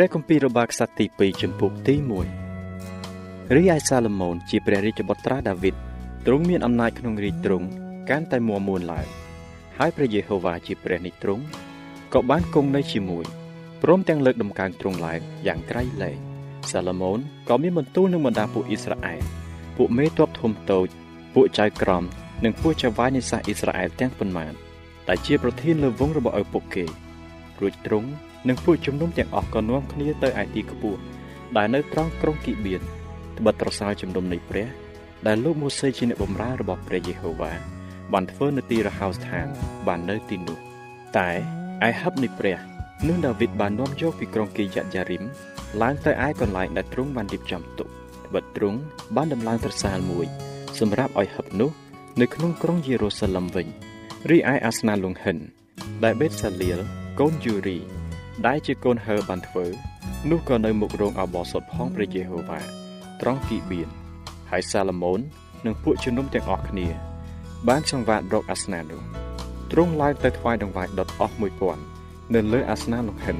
ព្រះគម្ពីររបស់ខ្សត្រទី2ចំពុកទី1រីឯសាឡូមោនជាព្រះរាជបុត្រាដាវីតទ្រង់មានអំណាចក្នុងរាជទ្រង់កាន់តែមួមួនឡើងហើយព្រះយេហូវ៉ាជាព្រះនិទ្រង់ក៏បានគង់នៅជាមួយព្រមទាំងលើកដំកើងទ្រង់ឡើងយ៉ាងក្រៃលែងសាឡូមោនក៏មានបន្ទូលនឹងបណ្ដាពួកអ៊ីស្រាអែលពួកមេទ័ពធំតូចពួកចៅក្រមនិងពួកចៅវាយនៃសាសអ៊ីស្រាអែលទាំងប៉ុន្មានដែលជាប្រធានលើវងរបស់ឪពុកគេរួចទ្រង់ និងពួកជំនុំទាំងអស់ក៏នាំគ្នាទៅឯទីខ្ពស់ដែលនៅត្រង់ក្រុងគីបៀនត្បិតត្រសើជំនុំនៃព្រះ ដែលលោកម៉ូសេជាអ្នកបម្រើរបស់ព្រះយេហូវ៉ាបានធ្វើនៅទីរហោស្ថានបាននៅទីនោះតែឯហឹបនៃព្រះនោះដាវីតបាននាំយកពីក្រុងគីយ៉ាយ៉ារីមឡើងទៅឯកន្លែងដែលទ្រង់បានរៀបចំទុកត្បិតទ្រង់បានដំឡើងត្រសាលមួយ សម្រាប់ឲ្យហឹបនោះ នៅក្នុងក្រុងយេរូសាឡឹមវិញរីឯអាសនាលង្ហិនដែលបេតសាលៀលកូនយូរី ដែលជាកូនហើបានធ្វើ នោះក៏នៅមុខរោងអបអសុតផងព្រះយេហូវ៉ាត្រង់គីបៀនហើយសាឡូមោននិងពួកជំនុំទាំងអស់គ្នា បានចង្វាក់រកអាសនានោះទ្រង់ឡើងទៅថ្វាយដង្វាយដុតអស់1000នៅលើអាសនាលង្ហិន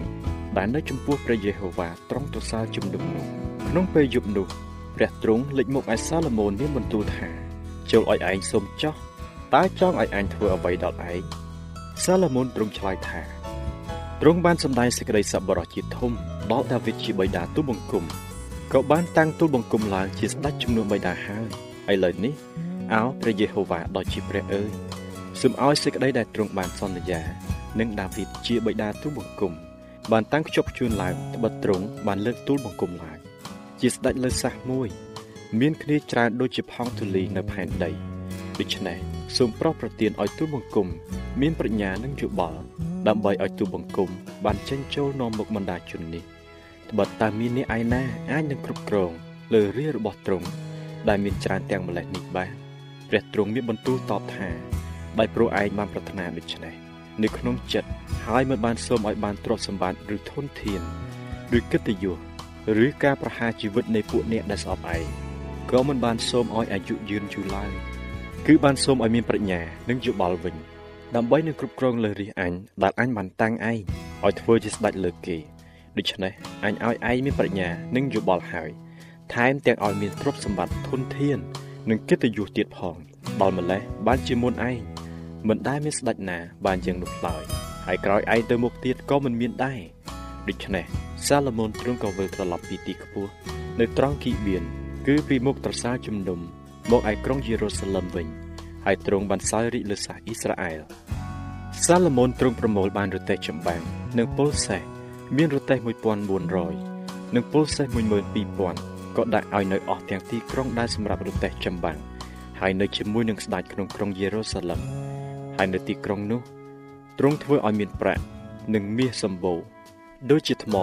ដែលនៅចំពោះព្រះយេហូវ៉ាត្រង់ទសាលជំនុំនោះក្នុងពេលយប់នោះព្រះទ្រង់លេចមុខឲ្យសាឡូមោនមានបន្ទូលថាចូលឲ្យឯងសុំចោះតើចង់ឲ្យអញធ្វើអ្វីដល់ឯងសាឡូមោនទ្រង់ឆ្លើយថា ទ្រង់បានសម្ដែងសេចក្តីសប្បុរសជាធំដល់ដាវីតជាបិតាទូលបង្គំក៏បានតាំងទូលបង្គំឡើងជាស្ដេចជំនួសបិតាហើយឥឡូវនេះអោព្រះយេហូវ៉ាដ៏ជាព្រះអើយសូមឲ្យសេចក្តីដែលទ្រង់បានសន្យានឹងដាវីតជាបិតាទូលបង្គំបានតាំងខ្ជាប់ខ្ជួនឡើងត្បិតទ្រង់បានលើកទូលបង្គំឡើងជាស្ដេចលើសះមួយ មានគ្នាច្រើនដូចជាផោងទូលីនៅផែនដីដូច្នេះសូមប្រោសប្រទានឲ្យទូលបង្គំមានប្រាជ្ញានិងយោបល់ ដើម្បីឲ្យទូបង្គំបានចេញចូលនាំមុខបណ្ដាជននេះត្បិតតើមានអ្នកឯណាអាចនឹងគ្រប់គ្រងលើរាជរបស់ទ្រង់ដែលមានច្រើនទាំងម្លេះនេះបានព្រះទ្រង់មានបន្ទូលតបថាដោយព្រោះឯងបានប្រាថ្នាដូច្នេះនៅក្នុងចិត្តហើយមិនបានសូមឲ្យបានទ្រព្យសម្បត្តិឬធនធានឬកិត្តិយសឬការប្រហារជីវិតនៃពួកអ្នកដែលស្អប់ឯងក៏មិនបានសូមឲ្យអាយុយឺនយូរឡើយគឺបានសូមឲ្យមានប្រាជ្ញានិងយោបល់វិញ ដើម្បីនឹងគ្រប់គ្រងលើរាជអញដែលអញបានតាំងឯងឲ្យធ្វើជាស្ដេចលើគេដូច្នេះអញឲ្យឯងមានប្រាជ្ញា និងយោបល់ហើយថែមទាំងឲ្យមានទ្រព្យសម្បត្តិធនធាន និងកិត្តិយសទៀតផងដល់ម្លេះបានជាមុនឯងមិនដែលមានស្ដេចណា បានយ៉ាងនោះឡើយហើយក្រោយឯងទៅមុខទៀតក៏មិនមានដែរដូច្នេះសាឡូមោនទ្រង់ក៏វិលត្រឡប់ពីទីខ្ពស់នៅត្រង់គីបៀនគឺពីមុខត្រសាលជំនុំមកឯក្រុងយេរូសាឡឹមវិញ ហើយទ្រង់បានសោយរាជលើសាសអ៊ីស្រាអែលសាឡូមោនទ្រង់ប្រមូលបានរទេះចម្បាំងនិងពលសេះមានរទេះ1400និងពលសេះ12000ក៏ដាក់ឲ្យនៅអស់ទាំងទីក្រុងដែលសម្រាប់រទេះចម្បាំងហើយនៅជាមួយនឹងស្ដេចក្នុងក្រុងយេរូសាឡឹមហហើយនៅទីក្រុងនោះទ្រង់ធ្វើឲ្យមានប្រាក់និងមាសសម្បូរដូចជាថ្ម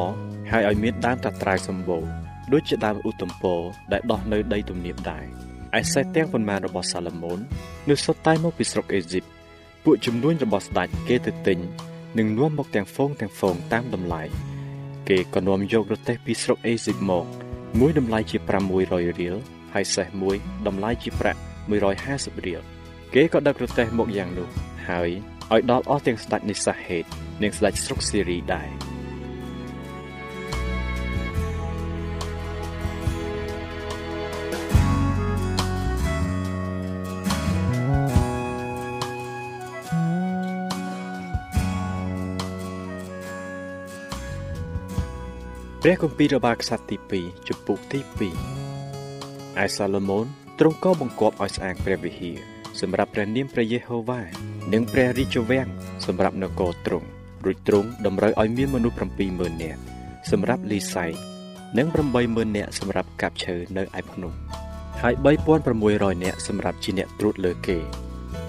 ហើយឲ្យមានដើមតាត្រៅសម្បូរដូចជាដើមឧត្តមពរដែលដោះនៅដីទំនាបដែរ ឯសេះទាំងប៉ុន្មានរបស់សាឡូមោននៅសុទ្ធតែមកពីស្រុកអេស៊ីបពួកជំនួញរបស់ស្ដេចគេទៅទិញនិងនាំមកទាំងហ្វូងទាំងហ្វូងតាមតម្លៃគេក៏នាំយករទេះពីស្រុកអេស៊ីបមកមួយតម្លៃជា500រៀលហើយសេះមួយតម្លៃជាប្រាក់150រៀលគេក៏ដឹករទេះមកយ៉ាងនោះហើយឲ្យដល់អស់ទាំងស្ដេចនៃសាហេតនិងស្ដេចស្រុកសេរីដែរ ព្រះគម្ពីររបស់ក្សត្រទី2ជំពូកទី2ឯសាឡូមោនទ្រង់ក៏បង្គាប់ឲ្យស្អាងព្រះវិហារសម្រាប់ព្រះនាមព្រះយេហូវ៉ានិងព្រះរាជវាំងសម្រាប់នគរទ្រង់រួចទ្រង់តម្រូវឲ្យមានមនុស្ស70000នាក់សម្រាប់លីសៃនិង80000នាក់សម្រាប់កាប់ឈើនៅឯភ្នំហើយ3600នាក់សម្រាប់ជាអ្នកត្រួតលើគេ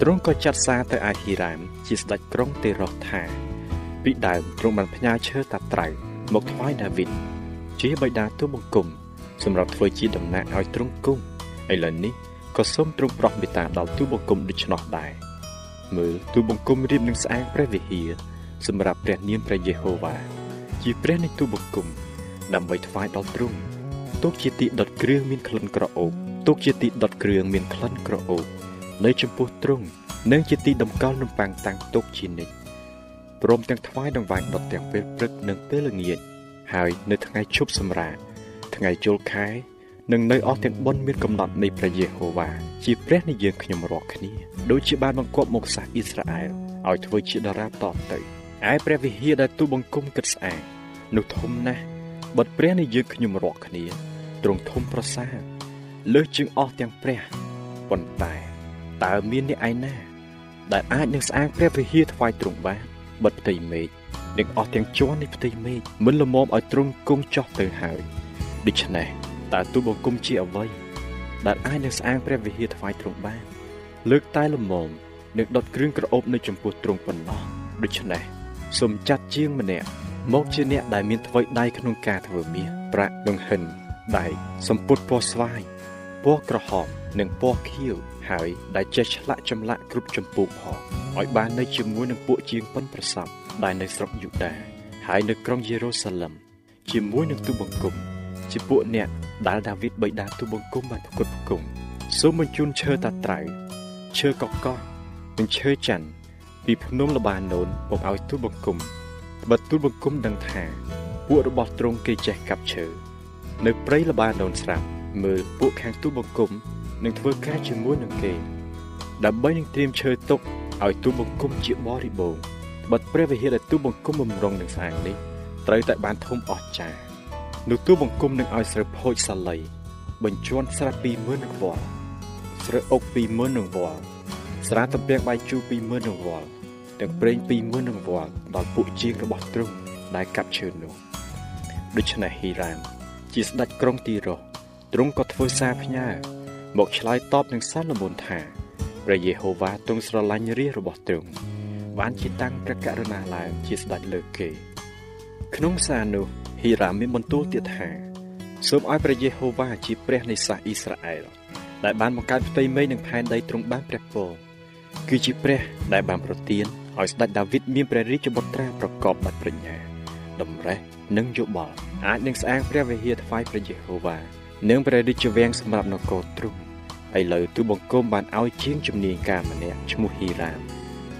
ទ្រង់ក៏ចាត់សារទៅឯហ៊ីរ៉ាមជាស្ដេចក្រុងទេរ៉ូថាពីដើមទ្រង់បានផ្ញើឈើតាត្រៅ មកថ្វាយដាវីតជាបិតាទូបង្គំសម្រាប់ធ្វើជាតំណាក់ឲ្យទ្រង់គង់ឥឡូវនេះក៏សូមទ្រង់ប្រោះមេត្តាដល់ទូបង្គំដូច្នោះដែរមើលទូបង្គំរៀបនឹងស្អាងព្រះវិហារសម្រាប់ព្រះនាមព្រះយេហូវ៉ាជាព្រះនៃទូបង្គំដើម្បីថ្វាយដល់ទ្រង់ទុកជាទីដុតគ្រឿងមានក្លិនក្រអូបទុកជាទីដុតគ្រឿងមានក្លិនក្រអូបនៅចំពោះទ្រង់និងជាទីតម្កល់នំប៉័ងតាំងទុកជានិច្ច ព្រមទាំងថ្វាយដង្វាយដុតទាំងពេលព្រឹកនិងពេលល្ងាចហើយនៅថ្ងៃឈប់សម្រាកថ្ងៃចូលខែនិងនៅអស់ទាំងបុណ្យមានកំណត់នៃព្រះយេហូវ៉ាជាព្រះនៃយើងខ្ញុំរាល់គ្នាដូចជាបានបង្គាប់មកសាសអ៊ីស្រាអែលឲ្យធ្វើជាតារាតទៅឯព្រះវិហារដែលទូបង្គំគិតស្អាតនោះធំណាស់បិទព្រះនៃយើងខ្ញុំរាល់គ្នាទ្រង់ធំប្រសើរលើសជាងអស់ទាំងព្រះប៉ុន្តែតើមានអ្នកឯណាដែលអាចនឹងស្អាងព្រះវិហារថ្វាយទ្រង់បាន បិទផ្ទៃមេឃនិងអស់ទាំងជាន់នៃផ្ទៃមេឃមិនលមមឲ្យទ្រង់គង់ចុះទៅហើយដូច្នេះតើទូបង្គំជាអ្វីដែលអាចនឹងស្អាងព្រះវិហារថ្វាយទ្រង់បាន លើកតែលមមនឹងដុតគ្រឿងក្រអូបនៅចំពោះទ្រង់ប៉ុណ្ណោះដូច្នេះសូមចាត់ជាងម្នាក់មកជាអ្នកដែលមានថ្វីដៃក្នុងការធ្វើមាសប្រាក់និងហិនដៃសម្ពុតពណ៌ស្វាយពណ៌ក្រហមនិងពណ៌ខៀវ ហើយដែលចេះឆ្លាក់ចម្លាក់គ្រប់ចម្ពោះផងឲ្យបាននៅជាមួយនឹងពួកជាងប៉ុនប្រសពដែលនៅស្រុកយូដាហើយនៅក្រុងយេរូសាឡឹមជាមួយនឹងទូបង្គំជាពួកអ្នកដែលដាវីតបិតាទូបង្គំបានប្រគល់ផ្គង់សូមបញ្ជូនឈើតាត្រៅឈើកកោះនិងឈើច័ន្ទពីភ្នំលបាណូនមកឲ្យទូបង្គំបើទូបង្គំដឹងថាពួករបស់ទ្រង់គេចេះកាប់ឈើនៅព្រៃលបាណូនស្រាប់មើលពួកខាងទូបង្គំ នឹងធ្វើការជាមួយនឹងគេ ដើម្បីនឹងត្រៀមឈើទុកឲ្យទូបង្គំជាបរិបូរណ៍បិទព្រះវិហារដែលទូបង្គំបំរុងនឹងស្អាងនេះត្រូវតែបានធំអស្ចារ្យនោះទូបង្គំនឹងឲ្យស្រូវផូចសាលី បញ្ជាន់ស្រា20000នឹងវល់ស្រូវអុក20000នឹងវល់ស្រាតំពាំងបាយជូរ20000នឹងវល់ទាំងប្រេង20000នឹងវល់ដល់ពួកជាងរបស់ទ្រង់ដែលកាប់ឈើនោះដូច្នេះហ៊ីរ៉ាមជាស្ដេចក្រុងទីរ៉ូទ្រង់ក៏ធ្វើសារផ្ញើ មកឆ្លើយតបនឹងសាឡូមោនថាព្រះយេហូវ៉ាទ្រង់ស្រឡាញ់រាជរបស់ទ្រង់បានជាតាំងព្រះករុណាឡើងជាស្ដេចលើគេ ក្នុងសារនោះហ៊ីរ៉ាមានបន្ទូលទៀតថាសូមឲ្យព្រះយេហូវ៉ាជាព្រះនៃសាសអ៊ីស្រាអែលដែលបានបង្កើតផ្ទៃមេឃនិងផែនដីទ្រង់បានព្រះពរគឺជាព្រះដែលបានប្រទានឲ្យស្ដេចដាវីតមានព្រះរាជបុត្រាប្រកបដោយប្រាជ្ញាតម្រេះនិងយោបល់អាចនឹងស្អាងព្រះវិហារថ្វាយព្រះយេហូវ៉ានិងព្រះរាជវាំងសម្រាប់នគរទ្រង់ ឥឡូវទូបង្គំបានឲ្យជាងជំនាញការម្នាក់ឈ្មោះហ៊ីរ៉ាម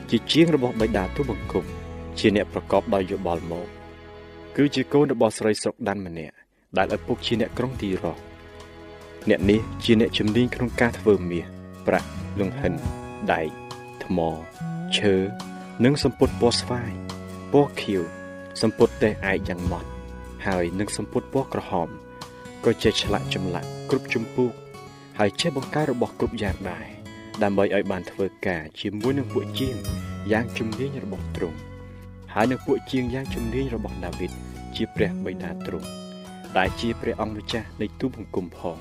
ជាជាងរបស់បិតាទូបង្គំជាអ្នកប្រកបដោយយោបល់មកគឺជាកូនរបស់ស្រីស្រុកដានម្នាក់ដែលឪពុកជាអ្នកក្រុងទីរ៉ូអ្នកនេះជាអ្នកជំនាញក្នុងការធ្វើមាសប្រាក់លង្ហិនដែកថ្មឈើនិងសម្ពុតពណ៌ស្វាយពណ៌ខៀវសម្ពុតតេះឯកយ៉ាងម៉ត់ហើយនឹងសម្ពុតពណ៌ក្រហមក៏ចេះឆ្លាក់ចម្លាក់គ្រប់ចម្ពោះ ហើយចេះបង្កើតរបស់គ្រប់យ៉ាងដែរដើម្បីឲ្យបានធ្វើការជាមួយនឹងពួកជាងយ៉ាងជំនាញរបស់ទ្រង់ហើយនឹងពួកជាងយ៉ាងជំនាញរបស់ដាវីតជាព្រះបិតាទ្រង់ដែលជាព្រះអង្គម្ចាស់នៃទូបង្គំផង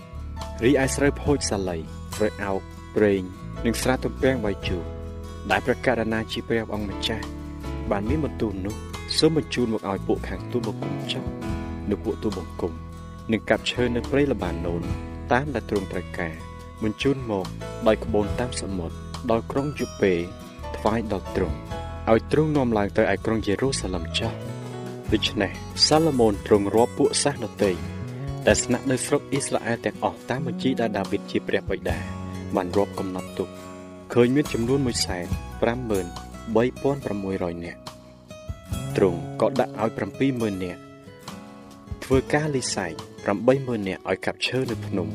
រីឯស្រូវផូចសាលីស្រូវអោកប្រេងនិងស្រាទំពាំងបាយជូរដែលប្រកាសណាជាព្រះអង្គម្ចាស់បានមានបន្ទូលនោះសូមបញ្ជូនមកឲ្យពួកខាងទូបង្គំចោះនៅពួកទូបង្គំនឹងកាប់ឈើនៅព្រៃលបាណូន តាមដែលទ្រង់ត្រូវការបញ្ជូនមកដោយក្បូនតាមសមុទ្រដល់ក្រុងយូពេថ្វាយដល់ទ្រង់ឲ្យទ្រង់នាំឡើងទៅឯក្រុងយេរូសាឡឹមចោះដូច្នេះសាឡូមោនទ្រង់រាប់ពួកសាសនតីដែលស្នាក់នៅស្រុកអ៊ីស្រាអែលទាំងអស់តាមបញ្ជីដែលដាវីតជាព្រះបិតាបានរាប់កំណត់ទុកឃើញមានចំនួន153,600នាក់ទ្រង់ក៏ដាក់ឲ្យ70000នាក់ធ្វើការលិស័យ 80000នាក់ឲ្យកាប់ឈើនៅភ្នំ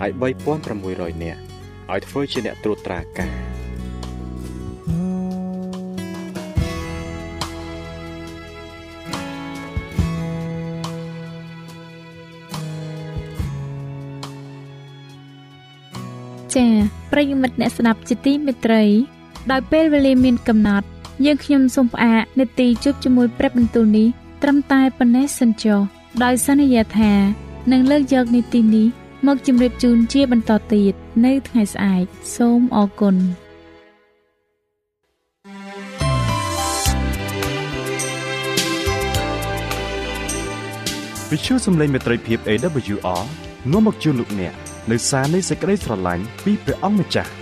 ហើយ3600នាក់ឲ្យធ្វើជាអ្នកត្រួតត្រាការចា៎ប្រិយមិត្តអ្នកស្ដាប់ជាទីមេត្រី ដោយពេលវេលាមានកំណត់ យើងខ្ញុំសូមផ្អាកនាទីជប់ជាមួយព្រឹបបន្ទូលនេះត្រឹមតែប៉ុណ្ណេះសិនចុះដោយសន្យាថា នឹងលើកយកនីតិនេះមកជម្រាបជូនជាបន្តទៀតនៅថ្ងៃស្អែកសូមអរគុណវិទ្យុសំឡេងមេត្រីភាព AWR នាំមកជូនលោកអ្នកនៅសារនៃសេចក្តីស្រឡាញ់ពីព្រះអង្គម្ចាស់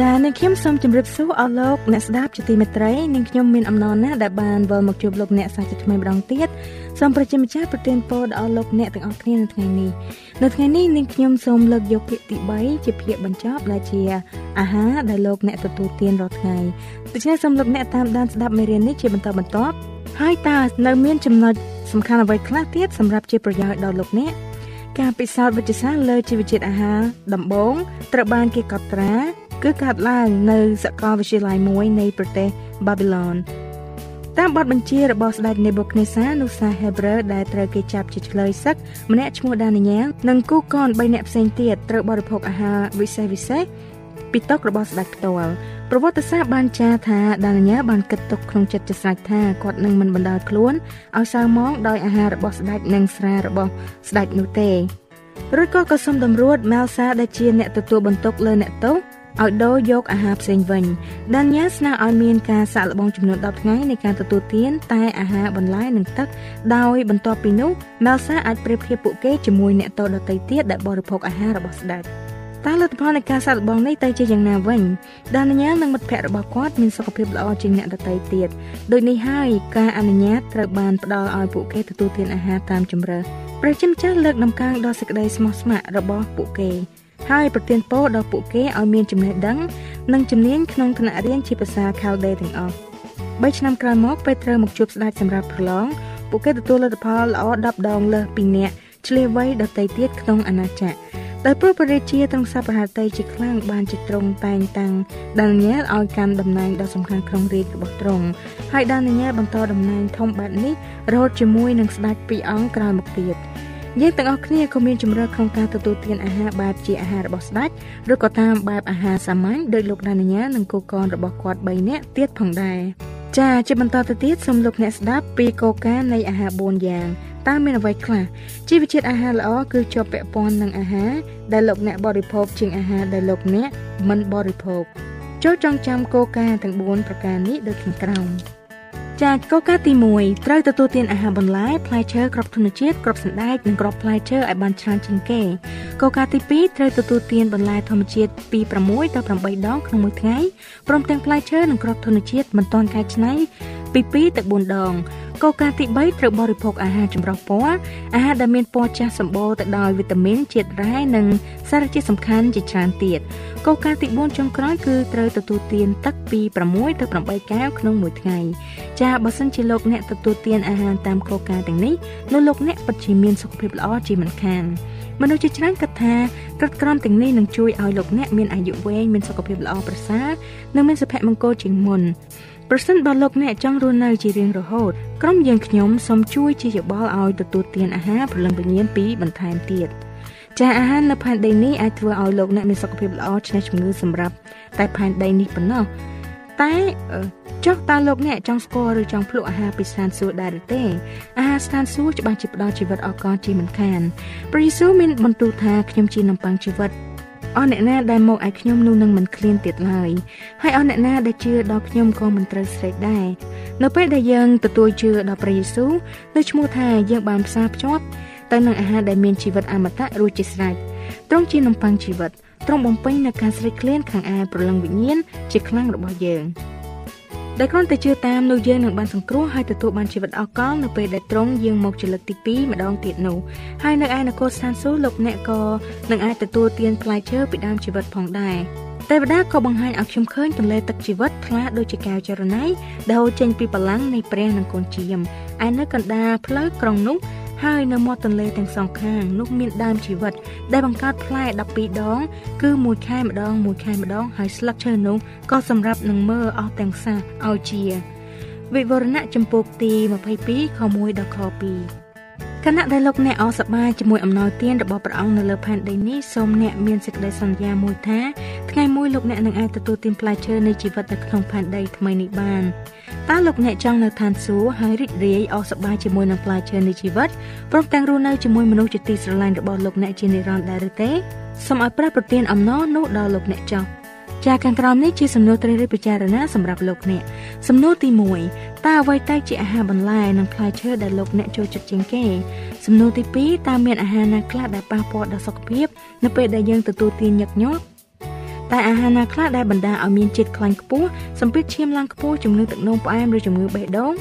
ចា៎នាងខ្ញុំសូមជម្រាបសួរអស់លោកអ្នកស្ដាប់ជាទីមេត្រីនាងខ្ញុំមានអំណរណាស់ដែលបានវិលមកជួបលោកអ្នកសាជាថ្មីម្ដងទៀតសូមប្រជាម្ចាស់ប្រទានពរដល់លោកអ្នកទាំងអស់គ្នានៅថ្ងៃនេះនៅថ្ងៃនេះនាងខ្ញុំសូមលើកយកភាគទី3ជាភាគបញ្ចប់ដែលជាអាហារដែលលោកអ្នកទទួលទានរាល់ថ្ងៃដូច្នេះសូមលោកអ្នកតាមដានស្ដាប់មេរៀននេះជាបន្តបន្ទាប់ហើយតើនៅមានចំណុចសំខាន់អ្វីខ្លះទៀតសម្រាប់ជាប្រយោជន៍ដល់លោកអ្នកការពិសោធន៍វិទ្យាសាស្ត្រលើជីវជាតិអាហារដំបូងត្រូវបានគេកត់ត្រា គឺកើតឡើងនៅសាកលវិទ្យាល័យមួយនៃប្រទេសបាប៊ីឡនតាមបទបញ្ជារបស់ស្ដេចនេបូខនេសានុសាហេប្រឺដែលត្រូវគេចាប់ជាឆ្លើយសឹកម្នាក់ឈ្មោះដានីយ៉ែលនិងគូកន3នាក់ផ្សេងទៀតត្រូវបរិភោគអាហារវិសេសវិសេសពីតុរបស់ស្ដេចផ្ទាល់ប្រវត្តិសាស្ត្របានចារថាដានីយ៉ែលបានគិតទុកក្នុងចិត្តជាស្រេចថាគាត់នឹងមិនបណ្ដាលខ្លួនឲ្យសៅមងដោយអាហាររបស់ស្ដេចនិងស្រារបស់ស្ដេចនោះទេរួចក៏ក៏សុំតម្រួតម៉ែលសាដែលជាអ្នកទទួលបន្ទុកលើអ្នកទោស ឲ្យដូរយកអាហារផ្សេងវិញដានញ៉ាស្នើឲ្យមានការសាកល្បងចំនួន10ថ្ងៃនៃការទទួលទានតែអាហារបន្លែនិងទឹកដោយបន្ទាប់ពីនោះម៉ែលសាអាចប្រៀបធៀបពួកគេជាមួយអ្នកតដតីទៀតដែលបរិភោគអាហាររបស់ស្ដេចតើលទ្ធផលនៃការសាកល្បងនេះទៅជាយ៉ាងណាវិញដានញ៉ានិងមិត្តភ័ក្តិរបស់គាត់មានសុខភាពល្អជាងអ្នកដតីទៀតដូចនេះហើយការអនុញ្ញាតត្រូវបានផ្ដល់ឲ្យពួកគេទទួលទានអាហារតាមជំរើសប្រជាម្ចាស់លើកដំកើងដល់សេចក្តីស្មោះស្ម័គ្ររបស់ពួកគេ ហើយប្រទានពរដល់ពួកគេឲ្យមានចំណេះដឹងនិងជំនាញក្នុងថ្នាក់រៀនជាភាសា Chaldee ទាំងអស់3ឆ្នាំក្រោយមកពេលត្រូវមកជួបស្ដេចសម្រាប់ប្រឡងពួកគេទទួលលទ្ធផលល្អ10ដងលើសពីអ្នកឆ្លៀសវៃដតីទៀតក្នុងអាណាចក្រដោយព្រោះព្រះរាជាទ្រង់សពរហតីជាខ្លាំងបានជាទ្រង់តែងតាំងដានីយ៉ែលឲ្យកាន់តំណែងដ៏សំខាន់ក្នុងរាជរបស់ទ្រង់ហើយដានីយ៉ែលបន្តតំណែងធំបែបនេះរហូតជាមួយនឹងស្ដេចពីរអង្គក្រោយមកទៀត។ យើងទាំងអស់គ្នាក៏មានជំរឿក្នុងការទទួលទានអាហារបែបជាអាហាររបស់ស្ដេចឬក៏តាមបែបអាហារសាមញ្ញដោយលោកដានីយ៉ានិងគូកនរបស់គាត់3នាក់ទៀតផងដែរចាជាបន្តទៅទៀតសូមលោកអ្នកស្ដាប់ពីគោលការណ៍នៃអាហារ4យ៉ាងតើមានអ្វីខ្លះជីវជាតិអាហារល្អគឺជាប់ពាក់ព័ន្ធនឹងអាហារដែលលោកអ្នកបរិភោគជាងអាហារដែលលោកអ្នកមិនបរិភោគចូលចងចាំគោលការណ៍ទាំង4ប្រការនេះដូចខាងក្រោម ចាកកកាទី1ត្រូវទទួលទានអាហារបន្លែផ្លែឈើគ្រាប់ធញ្ញជាតិគ្រាប់សណ្តែកនិងគ្រាប់ផ្លែឈើឲ្យបានច្រើនជាងគេកកាទី2ត្រូវទទួលទានបន្លែធម្មជាតិពី6ដល់8ដងក្នុងមួយថ្ងៃព្រមទាំងផ្លែឈើនិងគ្រាប់ធញ្ញជាតិមិនទាន់កែច្នៃពី2ទៅ4ដងក គោលការណ៍ទី3ត្រូវបរិភោគអាហារចម្រុះពណ៌អាហារដែលមានពណ៌ចាស់សម្បូរទៅដោយវីតាមីនជាតិរ៉ែនិងសារជាតិសំខាន់ជាច្រើនទៀតគោលការណ៍ទី4ចុងក្រោយគឺត្រូវទទួលទានទឹកពី6ទៅ8កែវក្នុងមួយថ្ងៃចាបើសិនជាលោកអ្នកទទួលទានអាហារតាមគោលការណ៍ទាំងនេះនោះលោកអ្នកពិតជាមានសុខភាពល្អជាមិនខាន មនុស្សជាច្រើនគិតថាក្រឹតក្រមទាំងនេះនឹងជួយឲ្យលោកអ្នកមានអាយុវែងមានសុខភាពល្អប្រសើរនិងមានសុភមង្គលជាងមុនប្រសិនបើលោកអ្នកចង់រស់នៅជារៀងរហូតក្រុមយើងខ្ញុំសូមជួយជាយោបល់ឲ្យទទួលទានអាហារព្រលឹងវិញ្ញាណពីបន្ថែមទៀតចាអាហារនៅផែនដីនេះអាចធ្វើឲ្យលោកអ្នកមានសុខភាពល្អឈ្នះជំងឺសម្រាប់តែផែនដីនេះប៉ុណ្ណោះ តែចុះតើលោកអ្នកចង់ស្គាល់ឬចង់ភ្លក់អាហារពីស្ថានសួគ៌ដែរឬទេអាហារស្ថានសួគ៌ច្បាស់ជាផ្ដល់ជីវិតអកលជាមិនខានព្រះយេស៊ូវមានបន្ទូលថាខ្ញុំជានំប៉័ងជីវិតអស់អ្នកណាដែលមកឲ្យខ្ញុំនោះនឹងមិនឃ្លានទៀតឡើយហើយអស់អ្នកណាដែលជឿដល់ខ្ញុំក៏មិនត្រូវស្រេកដែរនៅពេលដែលយើងទទួលជឿដល់ព្រះយេស៊ូវនោះឈ្មោះថាយើងបានផ្សារភ្ជាប់ទៅនឹងអាហារដែលមានជីវិតអមតៈរួចជាស្រេចទ្រង់ជានំប៉័ងជីវិត ទ្រង់បំពេញនូវការស្រេកឃ្លានខាងឯព្រលឹងវិញ្ញាណជាខ្លាំងរបស់យើងដែលគ្រាន់តែជឿតាមនោះយើងនឹងបានសង្គ្រោះហើយទទួលបានជីវិតអកលនៅពេលដែលទ្រង់យាងមកជាលើកទី2ម្ដងទៀតនោះហើយនៅឯនគរស្ថានសួគ៌លោកអ្នកក៏នឹងអាចទទួលទានផ្លែឈើពីដើមជីវិតផងដែរទេវតាក៏បង្ហាញឲ្យខ្ញុំឃើញទន្លេទឹកជីវិតថ្លាដូចជាកែវចរណៃដែលហូរចេញពីបលាំងនៃព្រះនិងកូនជាមឯនៅកណ្ដាលផ្លូវក្រុងនោះ ហើយនៅមាត់ទន្លេទាំងសងខាងនោះមានដើមជីវិត ដែលបង្កើតផ្លែ12ដង គឺមួយខែម្ដងមួយខែម្ដងហើយស្លឹកឈើនោះក៏សម្រាប់នឹងមើលអស់ទាំងសះឲ្យជា វិវរណៈចម្ពោះទី22ខ1ដល់ខ2 គណៈដែលលោកអ្នកអសប្បាយជាមួយអំណោយទានរបស់ព្រះអង្គនៅលើផែនដីនេះសូមអ្នកមានសេចក្តីសន្យាមួយថាថ្ងៃមួយលោកអ្នកនឹងអាចទទួលទានផ្លែឈើនៃជីវិតនៅក្នុងផែនដីថ្មីនេះបានតើលោកអ្នកចង់នៅឋានសួគ៌ហើយរីករាយអស់សប្បាយជាមួយនឹងផ្លែឈើនៃជីវិតព្រមទាំងរស់នៅជាមួយមនុស្សជាទីស្រឡាញ់របស់លោកអ្នកជានិរន្តរ៍ដែរឬទេសូមឲ្យព្រះប្រទានអំណរនោះដល់លោកអ្នកចោះ ចាខាងក្រោមនេះជាសំណួរត្រីរិះពិចារណាសម្រាប់លោកអ្នកសំណួរទី1តើអ្វីទៅជាអាហារបន្លែនិងផ្លែឈើដែលលោកអ្នកចូលចិត្តជាងគេសំណួរទី2តើមានអាហារណាខ្លះដែលប៉ះពាល់ដល់សុខភាពនៅពេលដែលយើងទទួលទានញឹកញាប់តែអាហារណាខ្លះដែលបណ្ដាលឲ្យមានជាតិខ្លាញ់ខ្ពស់សម្ពាធឈាមឡើងខ្ពស់ជំងឺទឹកនោមផ្អែមឬជំងឺបេះដូង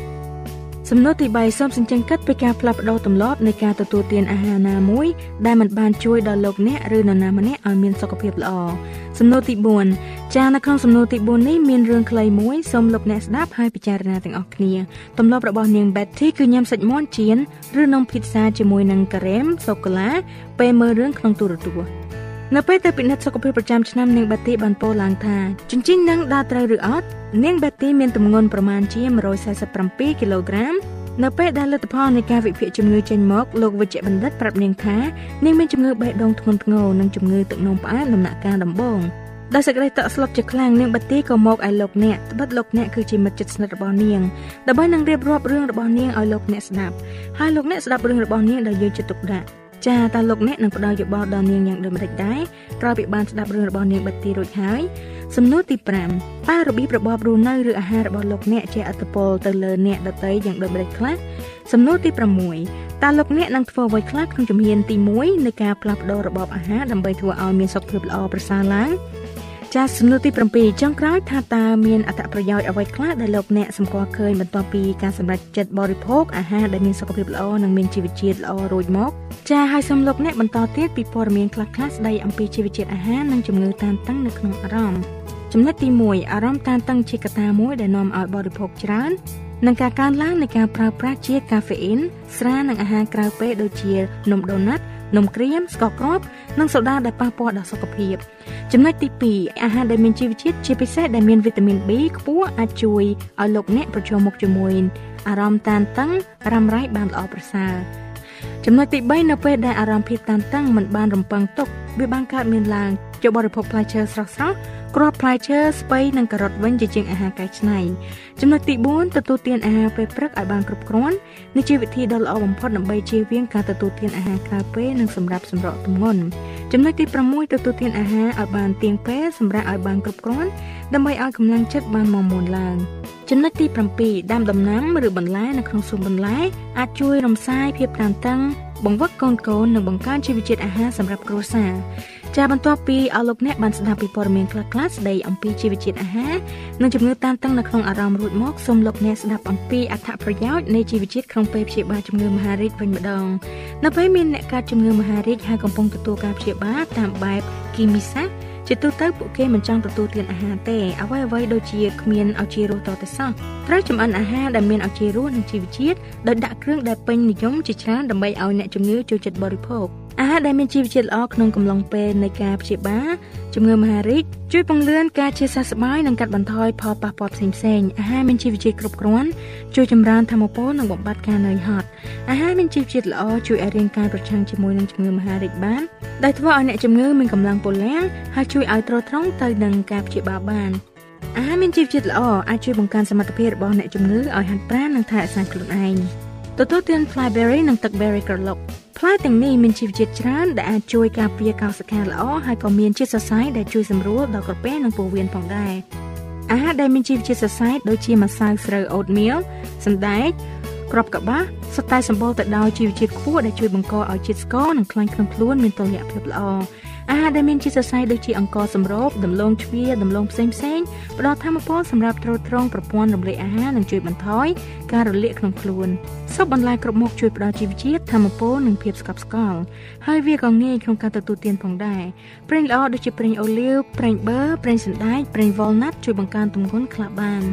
សំណួរទី3សូមសញ្ជឹងគិតពីការផ្លាស់ប្ដូរទម្លាប់នៃការទទួលទានអាហារណាមួយដែលមិនបានជួយដល់លោកអ្នកឬនរណាម្នាក់ឲ្យមានសុខភាពល្អសំណួរទី4ចានៅក្នុងសំណួរទី4នេះមានរឿងខ្លីមួយសូមលោកអ្នកស្ដាប់ហើយពិចារណាទាំងអស់គ្នាទម្លាប់របស់នាង Betty គឺញ៉ាំសាច់មាន់ចៀនឬនំភីហ្សាជាមួយនឹងការ៉េមសូកូឡាពេលមើលរឿងក្នុងទូរទស្សន៍ នៅពេលទៅពិនិត្យសុខភាពប្រចាំឆ្នាំនាងបាទីបានពោលឡើងថាជញ្ជីងនឹងដើរត្រូវឬអត់នាងបាទីមានទម្ងន់ប្រមាណជា147គីឡូក្រាមនៅពេលដែលលទ្ធផលនៃការវិភាគជំងឺចេញមកលោកវិជ្ជបណ្ឌិតប្រាប់នាងថានាងមានជំងឺបេះដូងធ្ងន់ធ្ងរនិងជំងឺទឹកនោមផ្អែមដំណាក់កាលដំបូងដោយសេចក្តីតក់ស្លុតជាខ្លាំងនាងបាទីក៏មកឲ្យលោកអ្នកត្បិតលោកអ្នកគឺជាមិត្តជិតស្និទ្ធរបស់នាងដើម្បីនឹងរៀបរាប់រឿងរបស់នាងឲ្យលោកអ្នកស្ដាប់ហើយលោកអ្នកស្ដាប់រឿងរបស់នាងដោយយកចិត្តទុកដាក់ ចាតើលោកអ្នកនឹងផ្ដល់យោបល់ដល់នាងយ៉ាងដូចម្តេចដែរក្រោយពីបានស្ដាប់រឿងរបស់នាងបាទីរួចហើយសំណួរទី5តើរបៀបរបបរស់នៅឬអាហាររបស់លោកអ្នកជាអត្តពលទៅលើអ្នកដទៃយ៉ាងដូចម្តេចខ្លះសំណួរទី6តើលោកអ្នកនឹងធ្វើអ្វីខ្លះក្នុងជំហានទី1នៃការផ្លាស់ប្ដូររបបអាហារដើម្បីធ្វើឲ្យមានសុខភាពល្អប្រសើរឡើង ចាសសំណួរទី7ចុងក្រោយថាតើមានអត្ថប្រយោជន៍អ្វីខ្លះដែលលោកអ្នកសម្គាល់ឃើញបន្ទាប់ពីការសម្រេចចិត្តបរិភោគអាហារដែលមានសុខភាពល្អនិងមានជីវជាតិល្អរួចមកចាសហើយសូមលោកអ្នកបន្តទៀតពីព័ត៌មានខ្លះៗស្ដីអំពីជីវជាតិអាហារនិងជំងឺតានតឹងនៅក្នុងអារម្មណ៍ចំណុចទី1អារម្មណ៍តានតឹងជាកត្តាមួយដែលនាំឲ្យបរិភោគច្រើន និងការកើនឡើងនៃការប្រើប្រាស់ជាតិកាហ្វេអ៊ីនស្រានិងអាហារក្រៅពេលដូចជានំដូណាត់នំក្រៀមស្ករគ្រាប់និងសូដាដែលប៉ះពាល់ដល់សុខភាពចំណុចទី2អាហារដែលមានជីវជាតិជាពិសេសដែលមានវីតាមីន B ខ្ពស់អាចជួយឲ្យលោកអ្នកប្រឈមមុខជាមួយអារម្មណ៍តានតឹងរ៉ាំរ៉ៃបានល្អប្រសើរចំណុចទី3នៅពេលដែលអារម្មណ៍ភាពតានតឹងមិនបានរំពឹងទុកវាបានកើតមានឡើង ចូលបរិភោគផ្លែឈើស្រស់ៗគ្រាប់ផ្លែឈើស្ពៃនិងការ៉ុតវិញជាជាងអាហារកែច្នៃចំណុចទី4ទទួលទានអាហារពេលព្រឹកឲ្យបានគ្រប់គ្រាន់នេះជាវិធីដ៏ល្អបំផុតដើម្បីជៀសវាងការទទួលទានអាហារក្រៅពេលនិងសម្រាប់សម្រក់ទម្ងន់ចំណុចទី6ទទួលទានអាហារឲ្យបានទៀងពេលសម្រាប់ឲ្យបានគ្រប់គ្រាន់ដើម្បីឲ្យកម្លាំងចិត្តបានមមាញឡើងចំណុចទី7ដាំដំណាំឬបន្លែនៅក្នុងសួនបន្លែអាចជួយរំសាយភាពតានតឹងបង្វឹកកូនកូននិងបង្កើនជីវជាតិអាហារសម្រាប់គ្រួសារ ចាបន្ទាប់ពីអស់លោកអ្នកបានស្ដាប់ពីព័ត៌មានខ្លះៗស្ដីអំពីជីវជាតិអាហារនិងជំងឺតានតឹងនៅក្នុងអារម្មណ៍រួចមកសូមលោកអ្នកស្ដាប់អំពីអត្ថប្រយោជន៍នៃជីវជាតិក្នុងពេលព្យាបាលជំងឺមហារីកវិញម្ដងនៅពេលមានអ្នកកើតជំងឺមហារីកហើយកំពុងទទួលការព្យាបាលតាមបែបគីមីសាស្ត្រជាទូទៅពួកគេមិនចង់ទទួលទានអាហារទេអ្វីអ្វីដូចជាគ្មានឱជារសតទៅសោះត្រូវចម្អិនអាហារដែលមានឱជារសនិងជីវជាតិដោយដាក់គ្រឿងដែលពេញនិយមជាច្រើនដើម្បីឲ្យអ្នកជំងឺចូលចិត្តបរិភោគ អាហារដែលមានជីវជាតិល្អក្នុងកំឡុងពេលនៃការព្យាបាលជំងឺមហារីកជួយពង្រឹងការជាសះស្បើយនិងកាត់បន្ថយផលប៉ះពាល់ផ្សេងៗអាហារមានជីវជាតិគ្រប់គ្រាន់ជួយចម្រើនធម៌ពលនិងបំបត្តិការនឿយហត់អាហារមានជីវជាតិល្អជួយឲ្យរាងកាយប្រឆាំងជាមួយនឹងជំងឺមហារីកបានដែលធ្វើឲ្យអ្នកជំងឺមានកម្លាំងពលំហើយជួយឲ្យទ្រទ្រង់ទៅនឹងការព្យាបាលបានអាហារមានជីវជាតិល្អអាចជួយបង្កើនសមត្ថភាពរបស់អ្នកជំងឺឲ្យហាត់ប្រាណនិងថែរក្សាខ្លួនឯង ទទួលទាន flyberry និងទឹក berry ក្រឡុកផ្លែទាំងនេះមានជីវជាតិច្រើនដែលអាចជួយការពារកោសិកាល្អហើយក៏មានជាតិសរសៃដែលជួយសម្រួលដល់ក្រពះនិងពោះវៀនផងដែរអាហារដែលមានជីវជាតិសរសៃដូចជាម្សៅស្រូវ oatmeal សណ្តែកគ្រាប់កបាសសុទ្ធតែសម្បូរទៅដោយជីវជាតិខ្ពស់ដែលជួយបង្កឲ្យជាតិស្ករនិងខ្លាញ់ក្នុងខ្លួនមានតុល្យភាពល្អអាហារដែលមានជាតិសរសៃដូចជាអង្ករសម្រូបដំឡូងជ្វាដំឡូងផ្សេងផ្សេងផ្ដល់ធម៌ពលសម្រាប់ទ្រទ្រង់ប្រព័ន្ធរំលាយអាហារនិងជួយបន្ថយការរលាកក្នុងខ្លួន ស៊ុបបន្លែគ្រប់មុខជួយផ្ដល់ជីវជាតិធម៌ពលនិងភាពស្កប់ស្កល់ហើយវាក៏ងាយក្នុងការទទួលទានផងដែរប្រេងល្អដូចជាប្រេងអូលីវប្រេងប៊ឺប្រេងសណ្តែកប្រេងវ៉លណាត់ជួយបង្កើនទម្ងន់ខ្លះបាន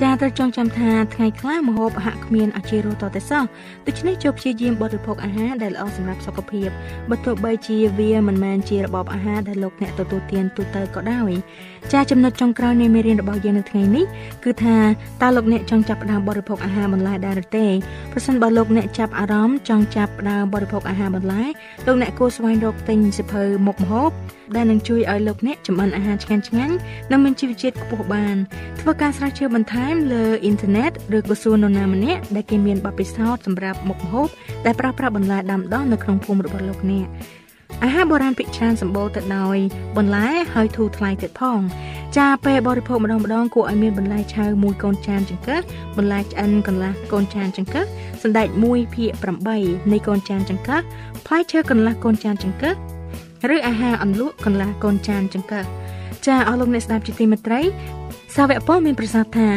ចាត្រូវចងចាំថាថ្ងៃខ្លះម្ហូបហាក់គ្មានអាជីរតតែសោះដូច្នេះចូលព្យាយាមបរិភោគអាហារដែលល្អសម្រាប់សុខភាពបើទោះបីជាវាមិនមែនជារបបអាហារដែលលោកអ្នកទទួលទានទូទៅក៏ដោយ ចាចំណុចចុងក្រោយនៃមេរៀនរបស់យើងនៅថ្ងៃនេះគឺថាតើលោកអ្នកចង់ចាប់ផ្ដើមបរិភោគអាហារបន្លែដែរឬទេប្រសិនបើលោកអ្នកចាប់អារម្មណ៍ចង់ចាប់ផ្ដើមបរិភោគអាហារបន្លែលោកអ្នកគួរស្វែងរកទិញសិភៅមុខម្ហូបដែលនឹងជួយឲ្យលោកអ្នកចម្អិនអាហារឆ្ងាញ់ឆ្ងាញ់និងមានជីវជាតិខ្ពស់បានធ្វើការស្រាវជ្រាវបន្ថែមលើអ៊ីនធឺណិតឬក៏សួរនរណាម្នាក់ដែលគេមានបទពិសោធន៍សម្រាប់មុខម្ហូបដែលប្រើប្រាស់បន្លែដាំដុះនៅក្នុងភូមិរបស់លោកអ្នក អាហារបុរាណភាគច្រើនសម្បូរទៅដោយបន្លែហើយធូរថ្លៃទៀតផង ចាពេលបរិភោគម្ដងម្ដងគួរឲ្យមានបន្លែឆៅមួយកូនចានចង្កឹះបន្លែឆ្អិនកន្លះកូនចានចង្កឹះសណ្តែក1ភាគ8នៃកូនចានចង្កឹះផ្លែឈើកន្លះកូនចានចង្កឹះឬអាហារអន្លក់កន្លះកូនចានចង្កឹះចាអស់លោកអ្នកស្ដាប់ជាទីមេត្រី សាវកពលមានប្រសាសន៍ថា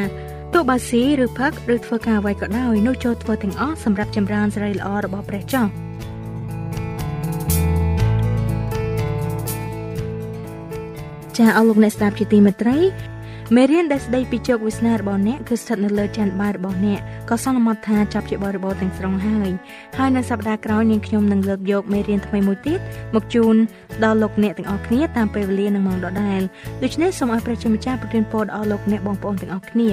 ទោះបើស៊ីឬផឹកឬធ្វើការអ្វីក៏ដោយនោះចូលធ្វើទាំងអស់សម្រាប់ចម្រើនសេរីល្អរបស់ព្រះចោះ ចាអស់លោកអ្នកស្ដាប់ជាទីមេត្រីមេរៀនដែលស្ដីពីជោគវាសនារបស់អ្នកគឺស្ថិតនៅលើច័ន្ទបាយរបស់អ្នកក៏សន្មត់ថាចាប់ជាបរិបូរទាំងស្រុងហើយហើយនៅសប្តាហ៍ក្រោយនាងខ្ញុំនឹងលើកយកមេរៀនថ្មីមួយទៀតមកជូនដល់លោកអ្នកទាំងអស់គ្នាតាមពេលវេលានិងម៉ោងដដែលដូច្នេះសូមឲ្យព្រះជាម្ចាស់ប្រទានពរដល់លោកអ្នកបងប្អូនទាំងអស់គ្នា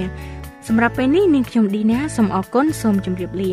សម្រាប់ពេលនេះនាងខ្ញុំឌីណាសូមអរគុណសូមជម្រាបលា